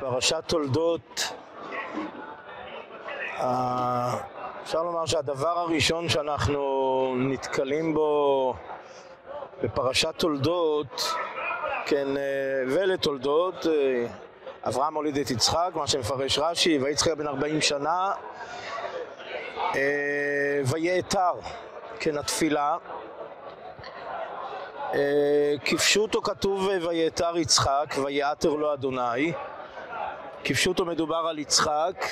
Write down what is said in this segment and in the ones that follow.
בפרשת תולדות אה, אפשר לומר שהדבר הראשון שאנחנו נתקלים בו בפרשת תולדות, כן, אה, ולתולדות, אה, אברהם הוליד את יצחק, מה שמפרש רש"י, ויצחק בן 40 שנה, ויעתר, כן, התפילה. כפשוטו כתוב ויעתר יצחק, ויעתר לו אדוני. כפשוטו מדובר על יצחק,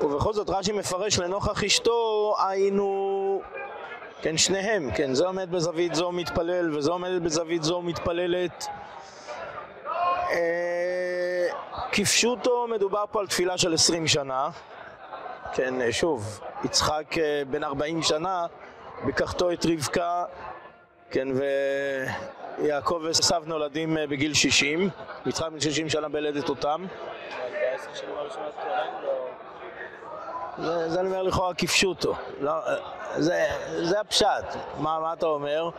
ובכל זאת רש"י מפרש לנוכח אשתו היינו, כן, שניהם, כן, זה עומד בזווית זו מתפלל וזה עומדת בזווית זו מתפללת. אה, כפשוטו מדובר פה על תפילה של עשרים שנה, כן, שוב, יצחק אה, בן ארבעים שנה, בקחתו את רבקה, כן, ויעקב ועשו נולדים אה, בגיל שישים, יצחק בן שישים שנה בלדת אותם. זה, זה אני אומר לכאורה כפשוטו. לא, זה, זה הפשט. מה, מה אתה אומר?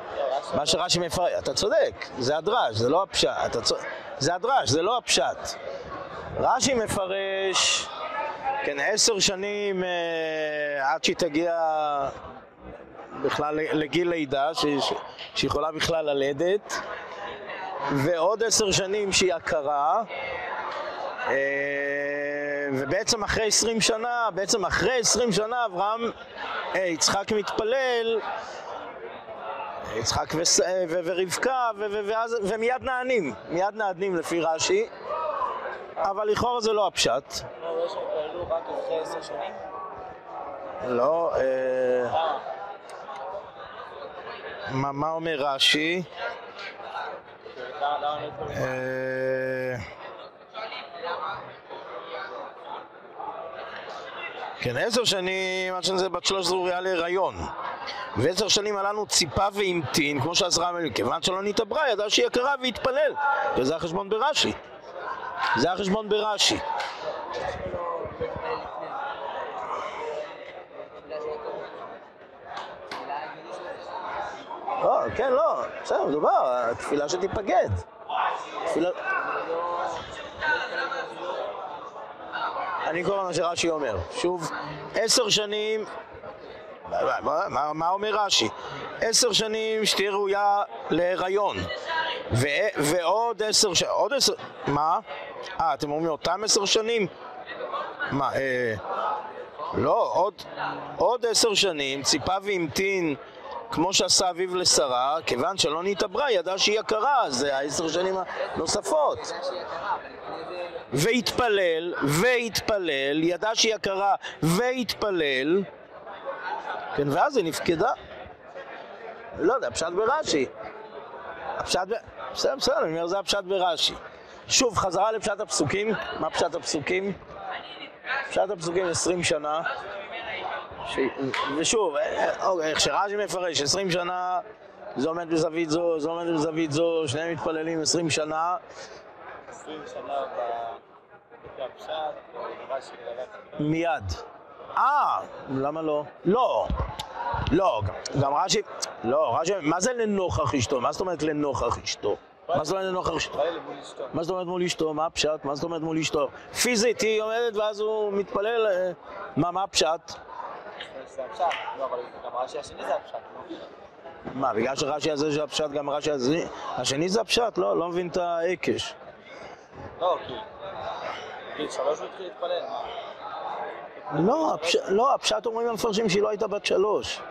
מה שרש"י מפרט. אתה צודק, זה הדרש, זה לא הפשט. צ... זה הדרש, זה לא הפשט. רש"י מפרש, כן, עשר שנים אה, עד שהיא תגיע בכלל לגיל לידה, שיכולה בכלל ללדת, ועוד עשר שנים שהיא הכרה. אה, ובעצם אחרי עשרים שנה, בעצם אחרי עשרים שנה אברהם, אה, יצחק מתפלל, יצחק אה, ורבקה, ומיד נענים, מיד נענים לפי רש"י, אבל לכאורה זה לא הפשט. לא, מה אומר רש"י? כן, עשר שנים, עד שזה בת שלוש זרוריה להיריון. ועשר שנים עלינו ציפה והמתין, כמו שעזרה מלך, כיוון שלא נתעברה, ידע שהיא יקרה והתפלל. וזה החשבון ברש"י. זה החשבון ברש"י. לא, כן, לא, בסדר, מדובר, תפילה שתיפקד. תפילה... אני קורא מה שרש"י אומר. שוב, עשר שנים, מה, אומר רש"י? עשר שנים שתהיה ראויה להיריון. ועוד עשר שנים, עוד עשר, מה? אה, אתם אומרים אותם עשר שנים? מה, אה, לא, עוד עשר שנים ציפה והמתין כמו שעשה אביו לשרה, כיוון שלא נתעברה, ידע שהיא יקרה, זה העשר שנים הנוספות. והתפלל, והתפלל, ידע שהיא יקרה, והתפלל, כן, ואז היא נפקדה. לא יודע, פשט ברש"י. הפשט. בסדר, בסדר, אני אומר, זה הפשט ברש"י. שוב, חזרה לפשט הפסוקים. מה פשט הפסוקים? פשט הפסוקים עשרים שנה. ש... ושוב, אוקיי, איך שרש"י מפרש, עשרים שנה זה עומד בזווית זו, זה עומד בזווית זו, שניהם מתפללים עשרים שנה. עשרים שנה מיד. אה, למה לא? לא. לא, גם רש"י, לא, רש"י, מה זה לנוכח אשתו? מה זאת אומרת לנוכח אשתו? מה זאת אומרת לנוכח אשתו? מה זאת אומרת מול אשתו? מה הפשט? מה זאת אומרת מול אשתו? פיזית היא עומדת ואז הוא מתפלל, אה, מה, מה הפשט? זה הפשט, לא, אבל גם רש"י השני זה הפשט, לא? מה, בגלל שרש"י הזה זה הפשט, גם רש"י השני זה הפשט? לא, לא מבין את ההיקש. לא, כי... גיל שלוש הוא התחיל להתפלל, לא, לא, הפשט אומרים המפרשים שהיא לא הייתה בת שלוש.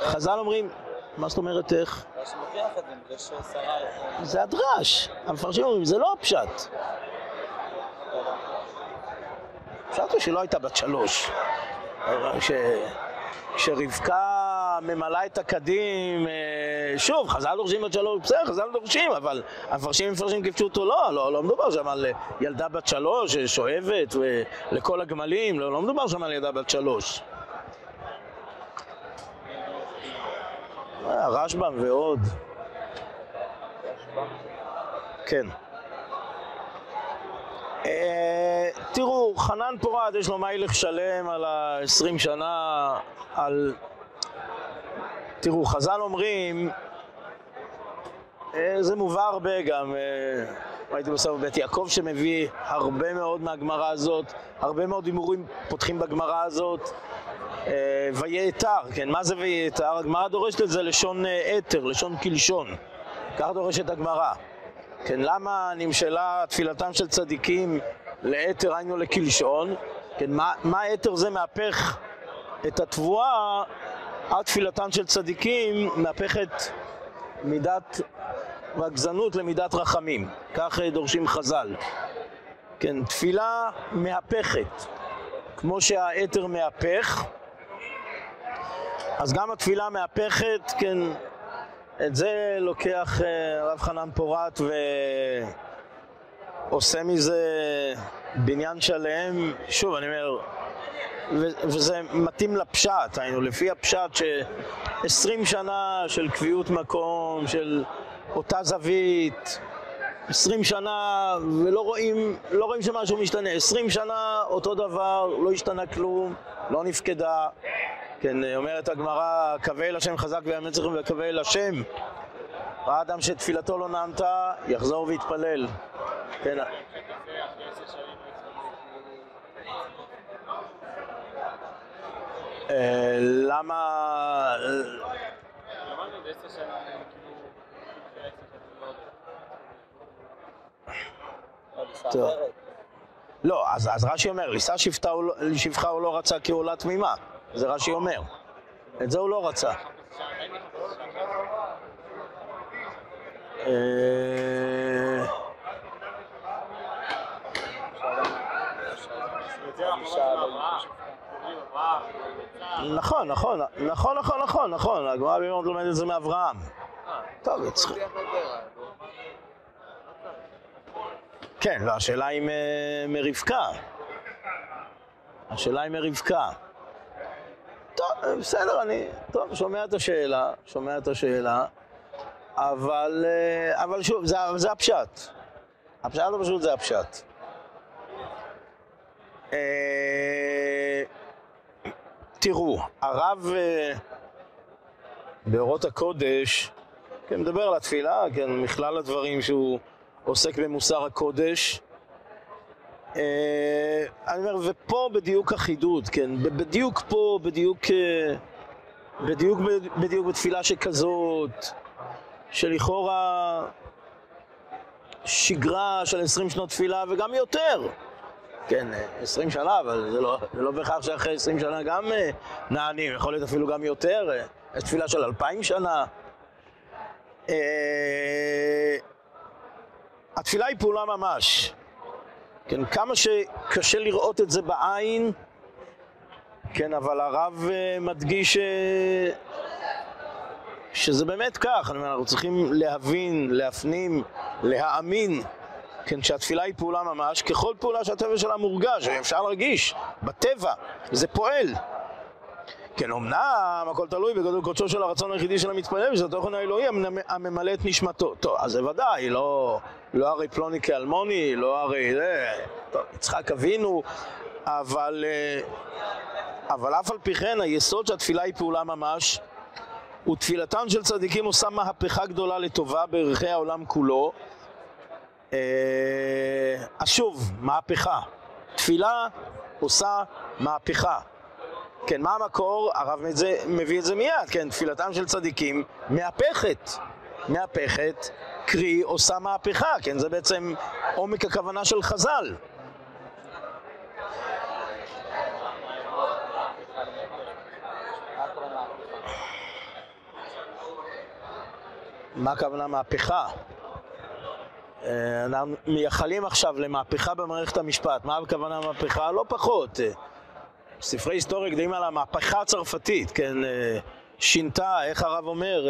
חז"ל אומרים, מה זאת אומרת איך? זה הדרש. המפרשים אומרים, זה לא הפשט. הפשט הוא שהיא לא הייתה בת שלוש. כשרבקה ממלאה את הקדים, אה, שוב, חז"ל דורשים בת שלוש, בסדר, חז"ל דורשים, אבל המפרשים מפרשים כפשוטו לא, לא, לא מדובר שם על ילדה בת שלוש שואבת לכל הגמלים, לא, לא מדובר שם על ילדה בת שלוש. הרשב"ם ועוד. כן. אה, תראו, חנן פורד יש לו מיילך שלם על ה-20 שנה, על... תראו, חז"ל אומרים, אה, זה מובא הרבה גם, אה, ראיתי בסוף בית יעקב שמביא הרבה מאוד מהגמרא הזאת, הרבה מאוד הימורים פותחים בגמרא הזאת. ויעתר, כן, מה זה ויעתר? הגמרא דורשת את זה לשון אתר, לשון קלשון. כך דורשת הגמרא. כן, למה נמשלה תפילתם של צדיקים לאתר, היינו לקלשון? כן, מה, מה אתר זה מהפך את התבואה עד תפילתם של צדיקים, מהפכת מידת רגזנות למידת רחמים. כך דורשים חז"ל. כן, תפילה מהפכת. כמו שהאתר מהפך, אז גם התפילה מהפכת, כן, את זה לוקח אה, הרב חנן פורת ועושה מזה בניין שלם, שוב, אני אומר, וזה מתאים לפשט, היינו, לפי הפשט ש-20 שנה של קביעות מקום, של אותה זווית, 20 שנה ולא רואים, לא רואים שמשהו משתנה, 20 שנה אותו דבר, לא השתנה כלום, לא נפקדה. כן, אומרת הגמרא, קווה אל השם חזק ויאמץ צריכים וקווה אל השם. ראה אדם שתפילתו לא נענתה, יחזור ויתפלל. כן. אה, למה... טוב. לא, אז, אז רש"י אומר, לישא שפחה הוא לא רצה כי עולה תמימה. זה רש"י אומר. את זה הוא לא רצה. אה, נכון, נכון, נכון, נכון, נכון, נכון, הגמרא בימות לומדת את זה מאברהם. טוב, יצחק. כן, לא, השאלה היא מרבקה. השאלה היא מרבקה. טוב, בסדר, אני, טוב, שומע את השאלה, שומע את השאלה, אבל, אה, אבל שוב, זה, זה הפשט. הפשט הפשוט זה הפשט. אה, תראו, הרב אה, באורות הקודש, כן, מדבר על התפילה, כן, מכלל הדברים שהוא עוסק במוסר הקודש. אה, אני אומר, ופה בדיוק החידוד, כן, בדיוק פה, בדיוק, בדיוק, בדיוק בתפילה שכזאת, שלכאורה שגרה של עשרים שנות תפילה וגם יותר. כן, 20 שנה, אבל זה לא, זה לא בהכרח שאחרי 20 שנה גם אה, נענים, יכול להיות אפילו גם יותר, אה, יש תפילה של 2,000 שנה. התפילה היא פעולה ממש. כן, כמה שקשה לראות את זה בעין, כן, אבל הרב מדגיש שזה באמת כך, אני אומר, אנחנו צריכים להבין, להפנים, להאמין כן, שהתפילה היא פעולה ממש, ככל פעולה שהטבע שלה מורגש, אפשר להרגיש, בטבע, זה פועל. כן, אמנם הכל תלוי בגדול קודשו של הרצון היחידי של המתפלל, ושזה התוכן האלוהי הממלא את נשמתו. טוב, אז זה ודאי, לא, לא הרי פלוני כאלמוני, לא הרי זה, טוב, יצחק אבינו, אבל, אה, אבל אף על פי כן, היסוד שהתפילה היא פעולה ממש, ותפילתם של צדיקים עושה מהפכה גדולה לטובה בערכי העולם כולו, אה, אז שוב, מהפכה. תפילה עושה מהפכה. כן, מה המקור? הרב מביא את זה מיד, כן, תפילתם של צדיקים מהפכת. מהפכת, קרי עושה מהפכה, כן, זה בעצם עומק הכוונה של חז"ל. מה הכוונה מהפכה? אה, אנחנו מייחלים עכשיו למהפכה במערכת המשפט. מה הכוונה מהפכה? לא פחות. אה, ספרי היסטוריה גדולים על המהפכה הצרפתית, כן, אה, שינתה, איך הרב אומר,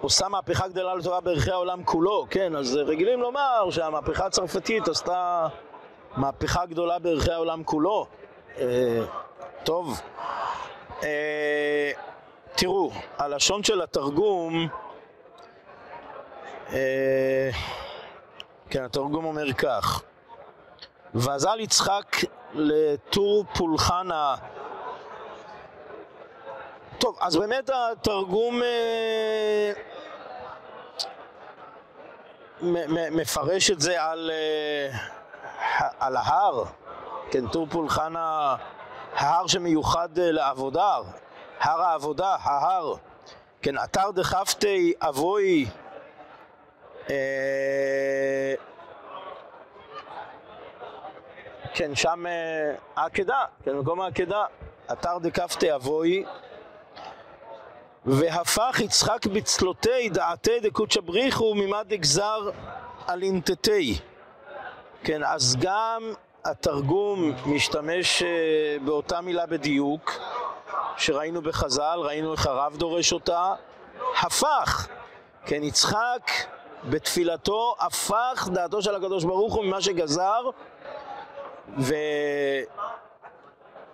עושה מהפכה גדולה לטובה בערכי העולם כולו, כן, אז רגילים לומר שהמהפכה הצרפתית עשתה מהפכה גדולה בערכי העולם כולו. טוב, תראו, הלשון של התרגום אה, כן, התרגום אומר כך: ועזל יצחק לטור פולחנה. טוב, אז באמת התרגום אה, מפרש את זה על, אה, על ההר, כן, טור פולחן ההר שמיוחד אה, לעבודה, הר העבודה, ההר, כן, אתר דחפתי אבוי אה, כן, שם העקדה, כן, מקום העקדה, אתר דקפתי אבוי והפך יצחק בצלותי דעתי דקודשא בריחו ממד דגזר על אינטטי. כן, אז גם התרגום משתמש אה, באותה מילה בדיוק שראינו בחז"ל, ראינו איך הרב דורש אותה, הפך, כן, יצחק בתפילתו הפך דעתו של הקדוש ברוך הוא ממה שגזר ו...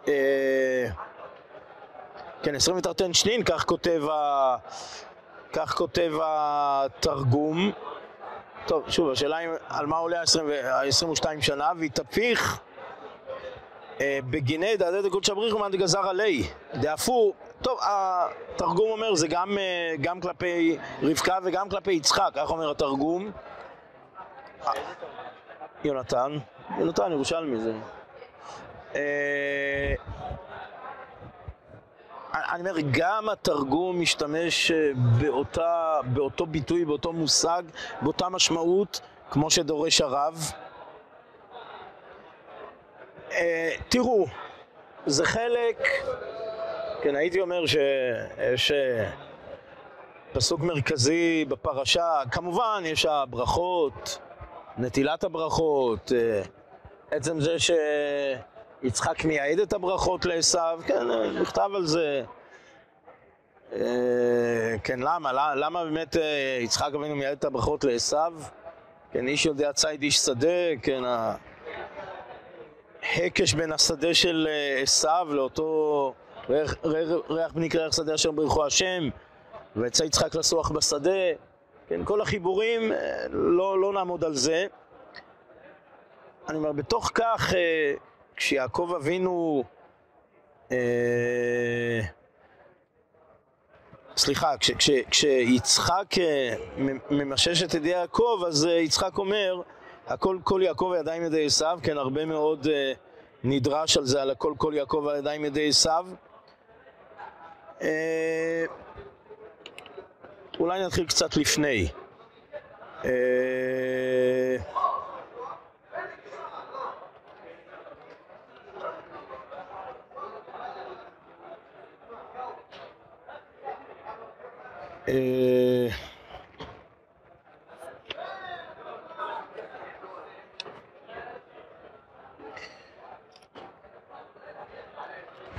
אה, כן, עשרים ותרתן שנין, כך כותב, ה... כך כותב התרגום. טוב, שוב, השאלה היא על מה עולה ה-22 שנה, והתהפיך אה, בגיני דעתי דקות שבריך ומאן דגזר עלי. דאפו, טוב, התרגום אומר זה גם, אה, גם כלפי רבקה וגם כלפי יצחק, כך אומר התרגום. יונתן, יונתן ירושלמי זה. אה, אני אומר, גם התרגום משתמש אה, באותה, באותו ביטוי, באותו מושג, באותה משמעות, כמו שדורש הרב. אה, תראו, זה חלק, כן, הייתי אומר שיש פסוק מרכזי בפרשה, כמובן יש הברכות, נטילת הברכות, עצם זה ש... יצחק מייעד את הברכות לעשו, כן, נכתב על זה. אה, כן, למה? למה באמת אה, יצחק אבינו מייעד את הברכות לעשו? כן, איש יודע ציד איש שדה, כן, ההקש בין השדה של אה, עשו לאותו ריח, בני כריח שדה אשר ברכו השם, ויצא יצחק לסוח בשדה, כן, כל החיבורים, לא, לא נעמוד על זה. אני אומר, בתוך כך כשיעקב אבינו, אה, סליחה, כש, כש, כשיצחק אה, ממשש את ידי יעקב, אז אה, יצחק אומר, הכל כל יעקב הידיים ידי עשיו, כן, הרבה מאוד אה, נדרש על זה, על הכל כל יעקב הידיים ידי עשיו. אה, אולי נתחיל קצת לפני. אה,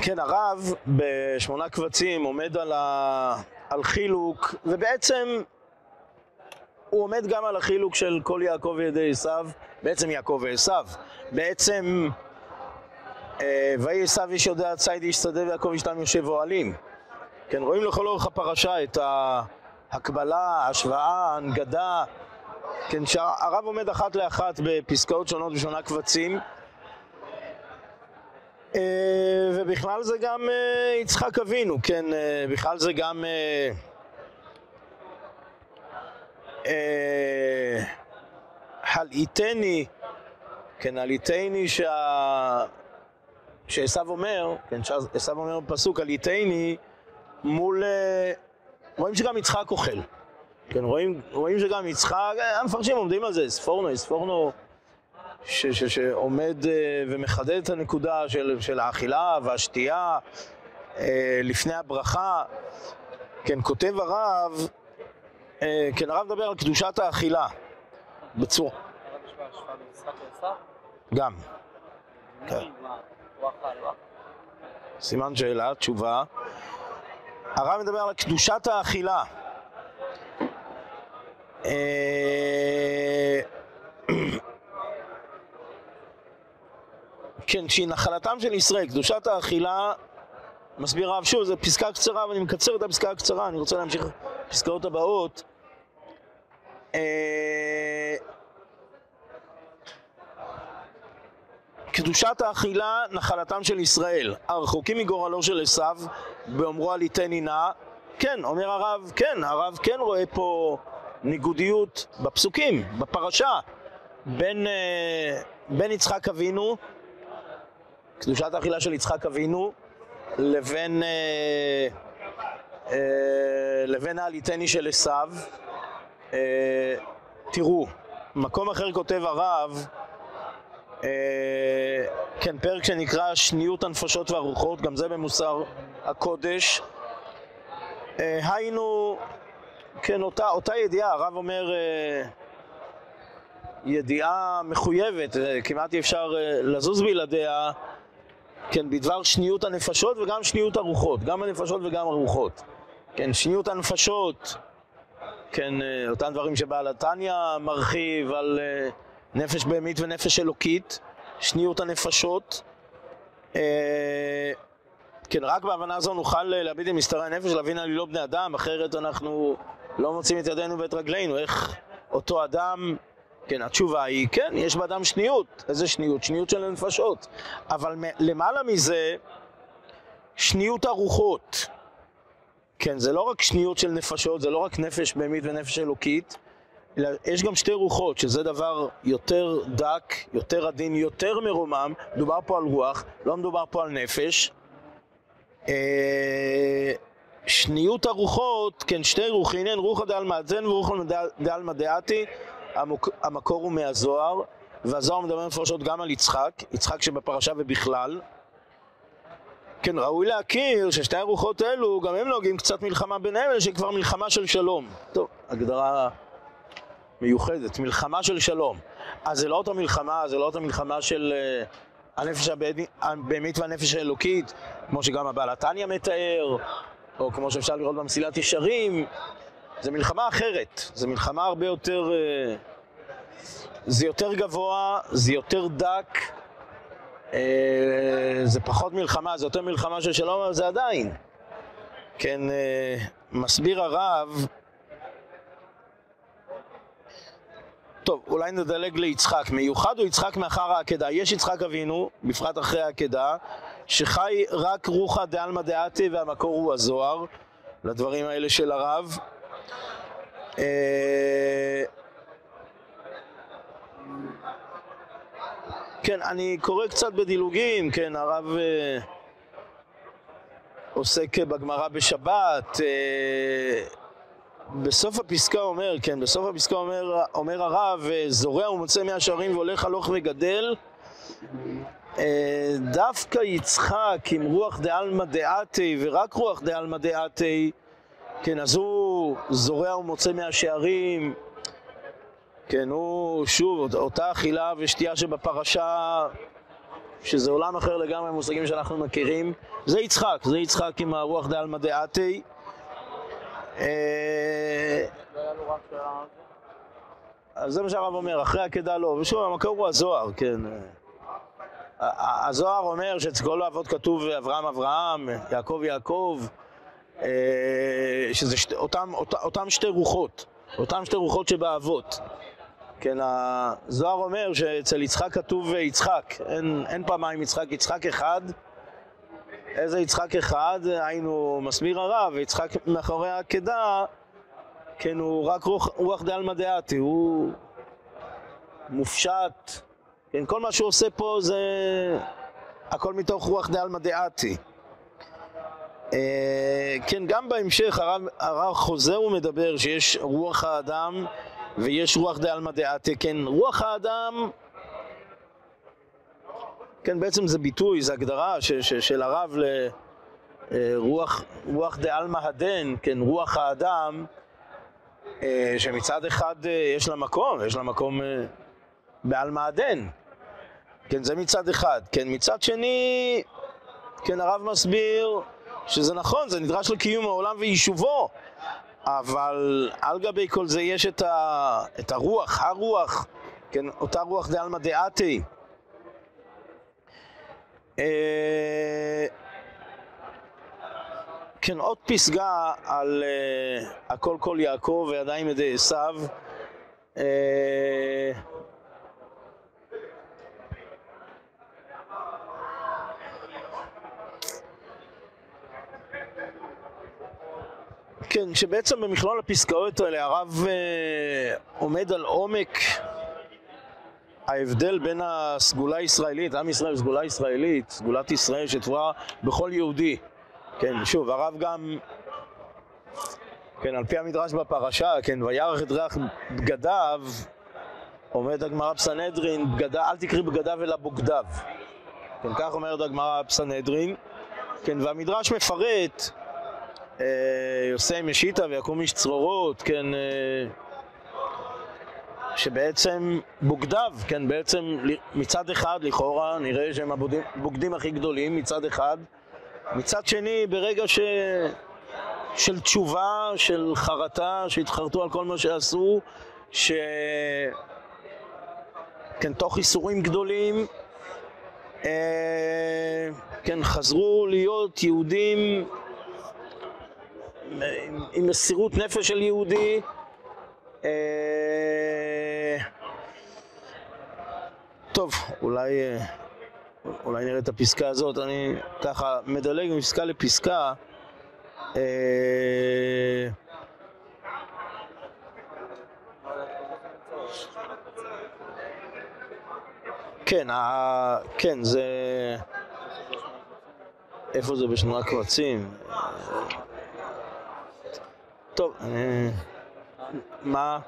כן, הרב בשמונה קבצים עומד על, ה... על חילוק, ובעצם הוא עומד גם על החילוק של כל יעקב וידי עשיו, בעצם יעקב ועשיו. בעצם, אה, ויהי עשיו איש יודע ציד איש שדה ויעקב ישתם יושב אוהלים. כן, רואים לכל אורך הפרשה את ההקבלה, ההשוואה, ההנגדה, כן, שהרב עומד אחת לאחת בפסקאות שונות בשונה קבצים, אה, ובכלל זה גם אה, יצחק אבינו, כן, אה, בכלל זה גם הלעיתני, כן, הלעיתני שה... שעשו אומר, כן, שעשו אומר בפסוק, הלעיתני מול... אה, רואים שגם יצחק אוכל. כן, רואים, רואים שגם יצחק, אה, המפרשים עומדים על זה, ספורנו, ספורנו ש, ש, שעומד uh, ומחדד את הנקודה של, של האכילה והשתייה לפני הברכה. כן, כותב הרב, כן, הרב מדבר על קדושת האכילה בצורה. גם. כן. סימן שאלה, תשובה. הרב מדבר על קדושת האכילה. אה, כן, שהיא נחלתם של ישראל, קדושת האכילה, מסביר הרב שוב, זו פסקה קצרה ואני מקצר את הפסקה הקצרה, אני רוצה להמשיך לפסקאות הבאות. קדושת האכילה נחלתם של ישראל, הרחוקים מגורלו של עשיו, באומרו על יתני נא, כן, אומר הרב, כן, הרב כן רואה פה ניגודיות בפסוקים, בפרשה, בין, אה, בין יצחק אבינו, קדושת האכילה של יצחק אבינו, לבין, אה, אה, לבין העליתני של עשיו. אה, תראו, מקום אחר כותב הרב, כן, פרק שנקרא שניות הנפשות והרוחות, גם זה במוסר הקודש. אה, היינו, כן, אותה, אותה ידיעה, הרב אומר, אה, ידיעה מחויבת, אה, כמעט אי אפשר אה, לזוז בלעדיה, כן, בדבר שניות הנפשות וגם שניות הרוחות, גם הנפשות וגם הרוחות. כן, שניות הנפשות, כן, אה, אותם דברים שבעל התניא מרחיב על אה, נפש בהמית ונפש אלוקית, שניות הנפשות. אה, כן, רק בהבנה זו נוכל להביט עם מסתרי הנפש, להבין על לא בני אדם, אחרת אנחנו לא מוצאים את ידינו ואת רגלינו. איך אותו אדם, כן, התשובה היא, כן, יש באדם שניות. איזה שניות? שניות של הנפשות. אבל למעלה מזה, שניות הרוחות. כן, זה לא רק שניות של נפשות, זה לא רק נפש בהמית ונפש אלוקית, אלא יש גם שתי רוחות, שזה דבר יותר דק, יותר עדין, יותר מרומם. מדובר פה על רוח, לא מדובר פה על נפש. אה, שניות הרוחות, כן, שתי רוחין, אין רוחא דעלמא דזן ורוחא דעלמא דעתי, המקור הוא מהזוהר, והזוהר מדבר מפורשות גם על יצחק, יצחק שבפרשה ובכלל. כן, ראוי להכיר ששתי הרוחות האלו, גם הם נוהגים קצת מלחמה ביניהם, אלא שכבר מלחמה של שלום. טוב, הגדרה מיוחדת, מלחמה של שלום. אז זה לא אותה מלחמה, זה לא אותה מלחמה של אה, הנפש הבהמית- והנפש האלוקית, כמו שגם הבעל התניא מתאר, או כמו שאפשר לראות במסילת ישרים. זה מלחמה אחרת, זה מלחמה הרבה יותר... אה, זה יותר גבוה, זה יותר דק, אה, זה פחות מלחמה, זה יותר מלחמה של שלום, אבל זה עדיין. כן, מסביר הרב, טוב, אולי נדלג ליצחק. מיוחד הוא יצחק מאחר העקדה. יש יצחק אבינו, בפרט אחרי העקדה, שחי רק רוחא דעלמא דעתי והמקור הוא הזוהר, לדברים האלה של הרב. אה, כן, אני קורא קצת בדילוגים, כן, הרב אה, עוסק בגמרא בשבת, אה, בסוף הפסקה אומר, כן, בסוף הפסקה אומר, אומר הרב, אה, זורע ומוצא מאה שערים והולך הלוך וגדל, אה, דווקא יצחק עם רוח דעלמא דעתי ורק רוח דעלמא דעתי, כן, אז הוא זורע ומוצא מהשערים, כן, הוא, שוב, אותה אכילה ושתייה שבפרשה, שזה עולם אחר לגמרי מושגים שאנחנו מכירים, זה יצחק, זה יצחק עם הרוח דעלמא דעתי. אה, אז זה מה שהרב אומר, אחרי העקדה לא, ושוב, המקור הוא הזוהר, כן. הזוהר אומר שאצל כל האבות כתוב אברהם אברהם, יעקב יעקב, אה, שזה שתי, אותם, אות, אותם שתי רוחות, אותם שתי רוחות שבאבות. כן, הזוהר אומר שאצל יצחק כתוב יצחק, אין, אין פעמיים יצחק, יצחק אחד. איזה יצחק אחד, היינו מסביר הרב, יצחק מאחורי העקדה, כן, הוא רק רוח, רוח דעלמא דעתי, הוא מופשט, כן, כל מה שהוא עושה פה זה הכל מתוך רוח דעלמא דעתי. אה, כן, גם בהמשך הרב, הרב חוזר ומדבר שיש רוח האדם ויש רוח דעלמא דעתי, כן, רוח האדם כן, בעצם זה ביטוי, זה הגדרה ש, ש, של הרב לרוח רוח דעלמא הדן, כן, רוח האדם, אה, שמצד אחד אה, יש לה מקום, יש לה מקום אה, בעלמא הדן. כן, זה מצד אחד. כן, מצד שני, כן, הרב מסביר שזה נכון, זה נדרש לקיום העולם ויישובו, אבל על גבי כל זה יש את, ה, את הרוח, הרוח, כן, אותה רוח דעלמא דעתי. אה, כן, עוד פסגה על אה, הכל כל יעקב וידיים ידי עשיו. אה, כן, שבעצם במכלול הפסקאות האלה הרב אה, עומד על עומק ההבדל בין הסגולה הישראלית, עם ישראל סגולה ישראלית, סגולת ישראל שתבואה בכל יהודי. כן, שוב, הרב גם, כן, על פי המדרש בפרשה, כן, וירח את ריח בגדיו, עומד הגמרא בסנהדרין, אל תקריא בגדיו אלא בוגדיו. כן, כך אומרת הגמרא בסנהדרין. כן, והמדרש מפרט, אה, יוסי משיטה ויקום איש צרורות, כן, אה, שבעצם בוגדיו, כן, בעצם מצד אחד לכאורה נראה שהם הבוגדים הכי גדולים מצד אחד, מצד שני ברגע ש... של תשובה, של חרטה, שהתחרטו על כל מה שעשו, ש... כן, תוך איסורים גדולים, אה, כן, חזרו להיות יהודים עם מסירות נפש של יהודי. אה, טוב, אולי, אה, אולי נראה את הפסקה הזאת, אני ככה מדלג מפסקה לפסקה. כן, ה... כן, זה... איפה זה בשנועה קבצים? טוב, אה, מה?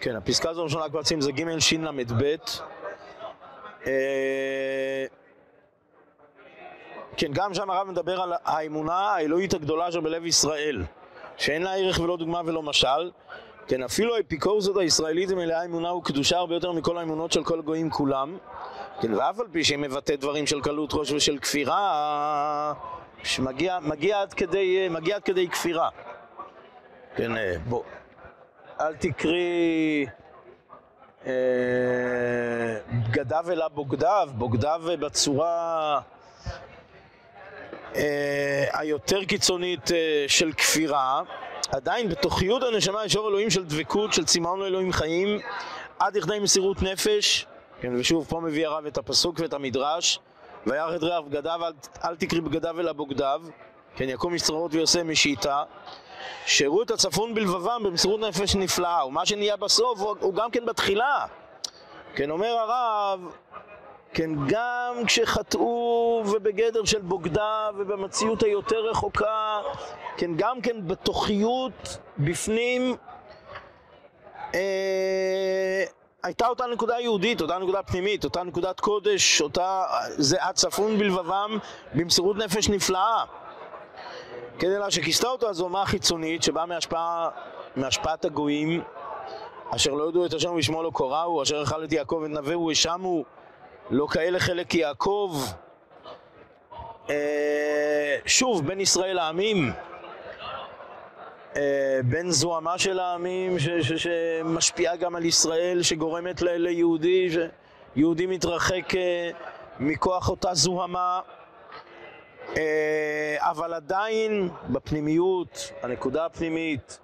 כן, הפסקה הזו בשנועה קבצים זה ג' ש' ל"ב אה, כן, גם שם הרב מדבר על האמונה האלוהית הגדולה שבלב ישראל, שאין לה ערך ולא דוגמה ולא משל. כן, אפילו האפיקורסות הישראלית מלאה אמונה וקדושה הרבה יותר מכל האמונות של כל הגויים כולם. כן, ואף על פי שהיא מבטאת דברים של קלות ראש ושל כפירה, שמגיע מגיע עד, כדי, מגיע עד כדי כפירה. כן, אה, בוא, אל תקרי אה, בגדיו אלא בוגדיו, בוגדיו בצורה אה, היותר קיצונית אה, של כפירה, עדיין בתוכיות הנשמה יש אור אלוהים של דבקות, של צמאון לאלוהים חיים, עד לכדי מסירות נפש, כן, ושוב פה מביא הרב את הפסוק ואת המדרש, את ריח בגדיו, אל, אל תקרי בגדיו אלא בוגדיו, כן, יקום משצרות ויעשה משיטה, שהראו את הצפון בלבבם במסירות נפש נפלאה, ומה שנהיה בסוף הוא, הוא גם כן בתחילה. כן, אומר הרב, כן, גם כשחטאו ובגדר של בוגדה ובמציאות היותר רחוקה, כן, גם כן בתוכיות בפנים, אה, הייתה אותה נקודה יהודית, אותה נקודה פנימית, אותה נקודת קודש, אותה, זה הצפון בלבבם במסירות נפש נפלאה. אלא שכיסתה אותה זו אומה חיצונית שבאה מהשפעה, מהשפעת הגויים, אשר לא ידעו את השם ושמו לא קוראו, אשר אכל את יעקב את נבהו ושמו לא כאלה חלק יעקב. אה, שוב, בין ישראל לעמים, בין זוהמה של העמים שמשפיעה גם על ישראל, שגורמת ליהודי, שיהודי מתרחק אה, מכוח אותה זוהמה. אבל עדיין בפנימיות, הנקודה הפנימית,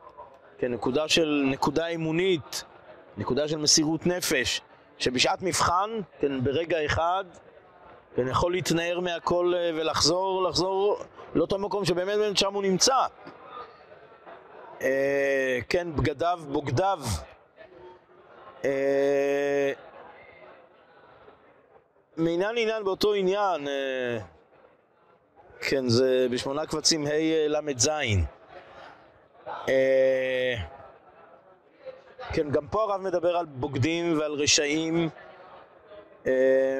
כן, נקודה של, נקודה אמונית, נקודה של מסירות נפש, שבשעת מבחן, כן, ברגע אחד, כן, יכול להתנער מהכל אה, ולחזור, לחזור לאותו מקום שבאמת באמת שם הוא נמצא. אה, כן, בגדיו, בוגדיו. אה, מעניין לעניין באותו עניין, אה, כן, זה בשמונה קבצים ה' ל"ז. אה, כן, גם פה הרב מדבר על בוגדים ועל רשעים, אה,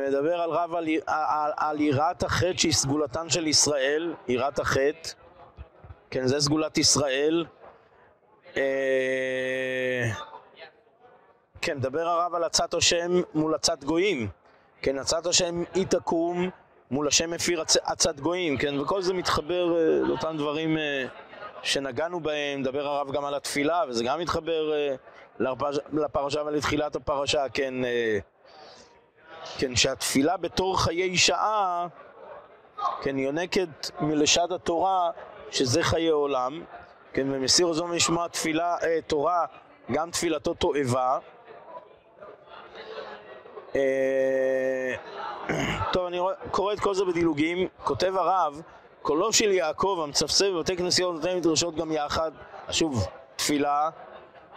מדבר על רב על, על, על יראת החטא שהיא סגולתן של ישראל, יראת החטא, כן, זה סגולת ישראל. אה, כן, מדבר הרב על עצת השם מול עצת גויים, כן, עצת השם היא תקום מול השם מפיר עצת גויים, כן, וכל זה מתחבר אה, לאותם דברים שנגענו בהם, מדבר הרב גם על התפילה, וזה גם מתחבר לפרשה ולתחילת הפרשה, כן, אה, כן, שהתפילה בתור חיי שעה, כן, יונקת מלשד התורה, שזה חיי עולם, כן, ומסיר זו משמע תפילה, אה, תורה, גם תפילתו תועבה. אה, טוב, אני קורא את כל זה בדילוגים. כותב הרב, קולו של יעקב המצפצף בבתי כנסיות ובתי מדרשות גם יחד. שוב, תפילה,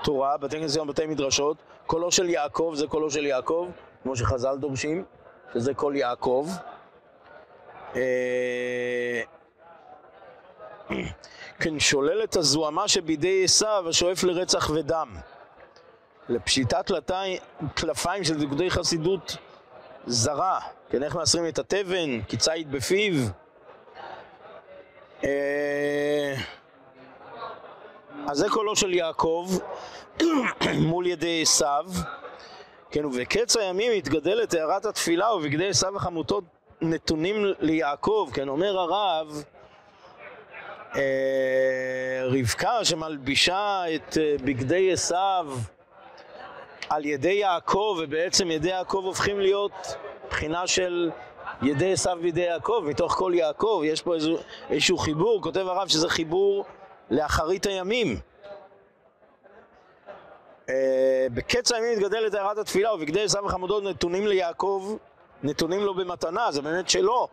תורה, בתי כנסיות ובתי מדרשות. קולו של יעקב זה קולו של יעקב, כמו שחז"ל דורשים, שזה קול יעקב. אה, כן, שולל את הזוהמה שבידי עשיו השואף לרצח ודם. לפשיטת טלפיים של דקדוקי חסידות זרה, כן, איך מאסרים את התבן, כי ציד בפיו. אה, אז זה קולו של יעקב מול ידי עשיו, כן, ובקץ הימים התגדלת הערת התפילה ובגדי עשיו וחמותות נתונים ליעקב, כן, אומר הרב, רבקה שמלבישה את אה, בגדי עשיו על ידי יעקב, ובעצם ידי יעקב הופכים להיות בחינה של ידי עשיו בידי יעקב, מתוך כל יעקב, יש פה איזשהו, איזשהו חיבור, כותב הרב שזה חיבור לאחרית הימים. Uh, בקץ הימים מתגדלת הערת התפילה ובגדי עשיו וחמודות נתונים ליעקב, נתונים לו במתנה, זה באמת שלו.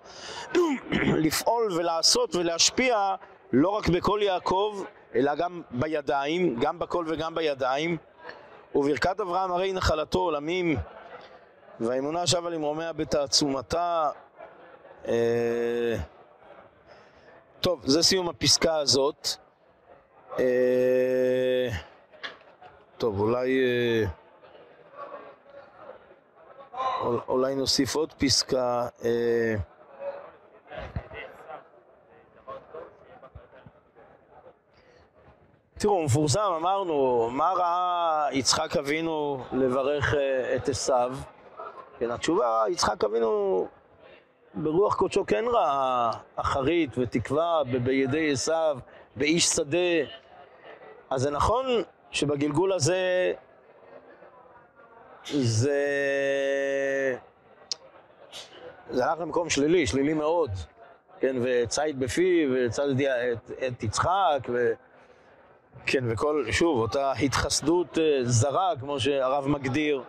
לפעול ולעשות ולהשפיע לא רק בקול יעקב, אלא גם בידיים, גם בקול וגם בידיים. וברכת אברהם הרי נחלתו עולמים, והאמונה שבה למרומיה בתעצומתה. אה... טוב, זה סיום הפסקה הזאת. אה... טוב, אולי... אה... אולי נוסיף עוד פסקה. אה... תראו, מפורסם, אמרנו, מה ראה יצחק אבינו לברך אה, את עשיו? כן, התשובה, יצחק אבינו ברוח קודשו כן ראה אחרית ותקווה בידי עשיו, באיש שדה. אז זה נכון שבגלגול הזה זה... זה הלך למקום שלילי, שלילי מאוד, כן, וציד בפיו, וצד את, את יצחק, ו... כן, וכל, שוב, אותה התחסדות אה, זרה, כמו שהרב מגדיר.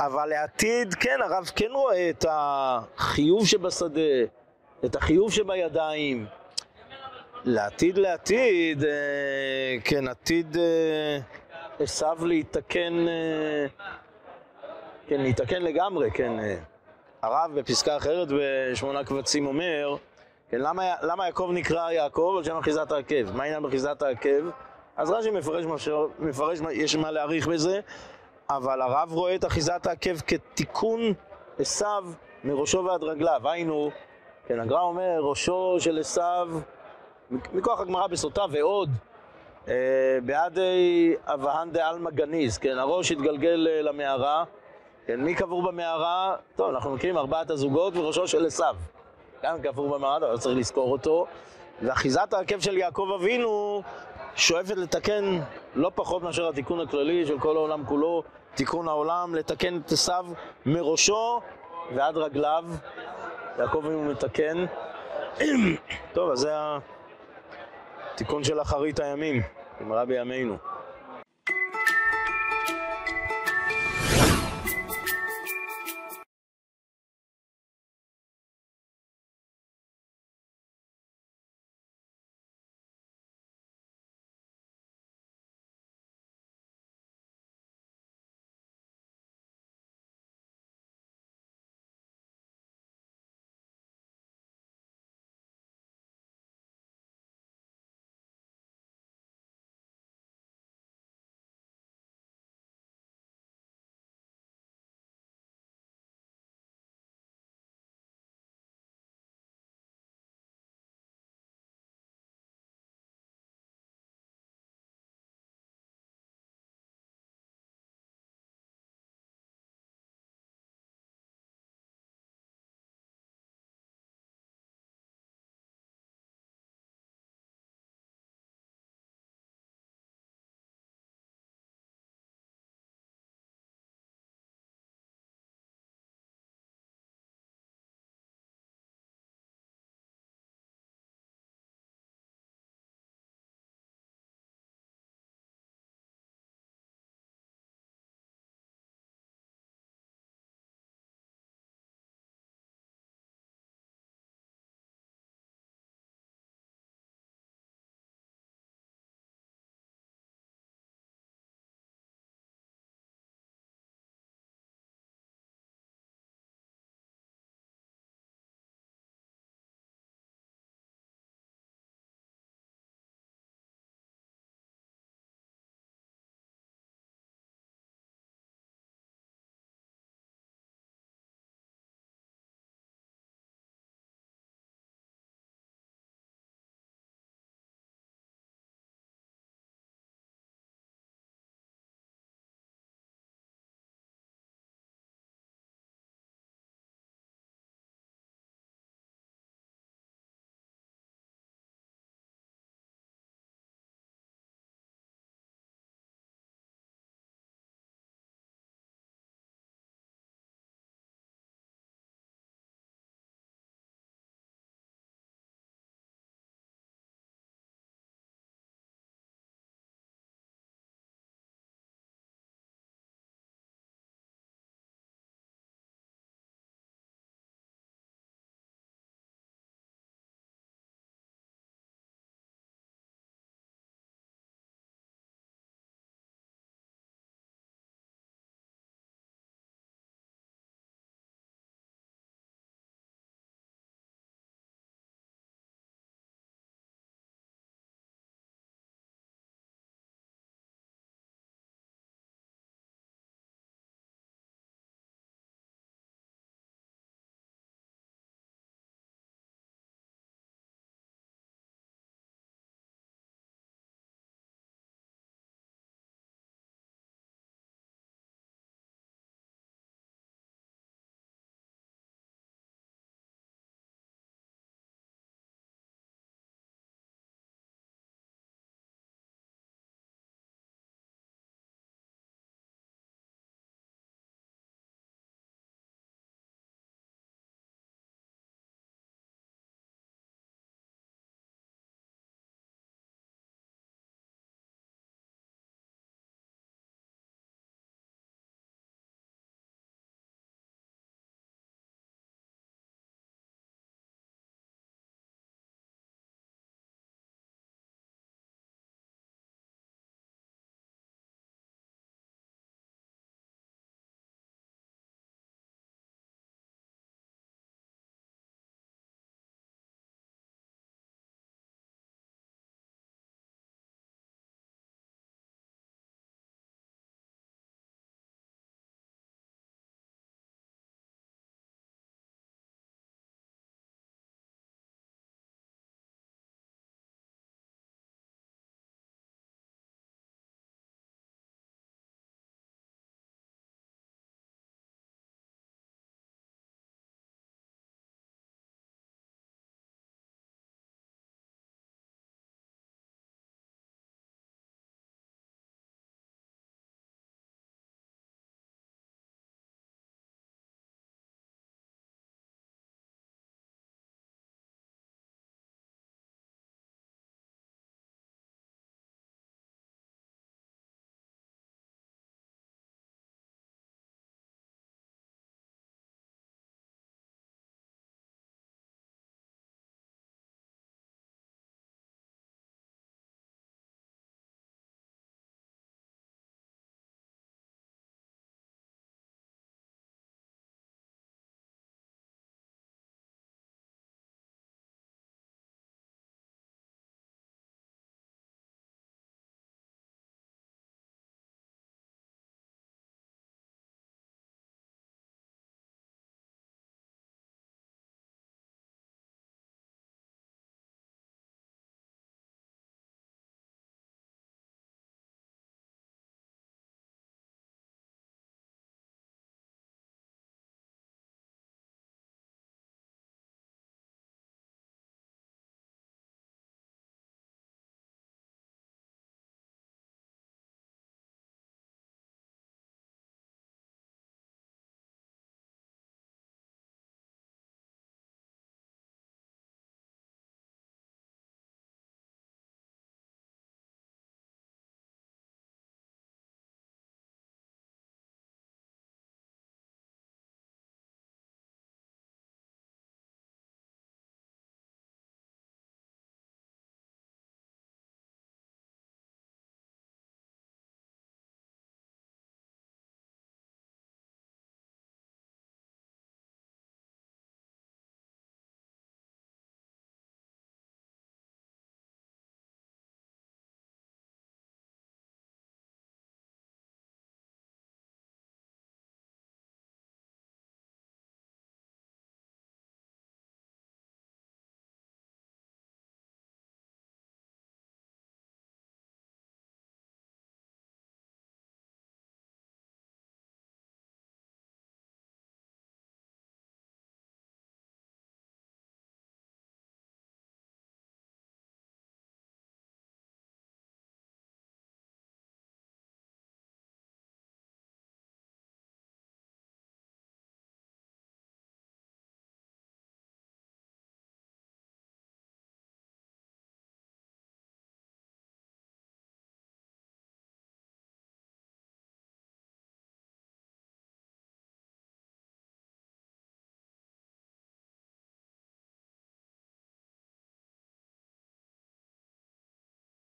אבל לעתיד, כן, הרב כן רואה את החיוב שבשדה, את החיוב שבידיים. לעתיד, לעתיד, אה, כן, עתיד אה, עשיו להתקן, כן, להתקן לגמרי, כן. הרב בפסקה אחרת בשמונה קבצים אומר, כן, למה, למה יעקב נקרא יעקב על שם אחיזת העקב? מה העניין באחיזת העקב? אז רש"י מפרש, מפרש, יש מה להעריך בזה, אבל הרב רואה את אחיזת העקב כתיקון עשיו מראשו ועד רגליו. היינו, כן, הגר"א אומר, ראשו של עשיו, מכוח הגמרא בסוטה ועוד, אה, בעדי אבהן דעלמא גניז, כן, הראש התגלגל אה, למערה, כן, מי קבור במערה? טוב, אנחנו מכירים ארבעת הזוגות וראשו של עשיו. גם קבור במערה, אבל צריך לזכור אותו. ואחיזת העקב של יעקב אבינו שואפת לתקן לא פחות מאשר התיקון הכללי של כל העולם כולו, תיקון העולם, לתקן את עשיו מראשו ועד רגליו. יעקב אם הוא מתקן. טוב, אז זה התיקון של אחרית הימים, גמרא בימינו.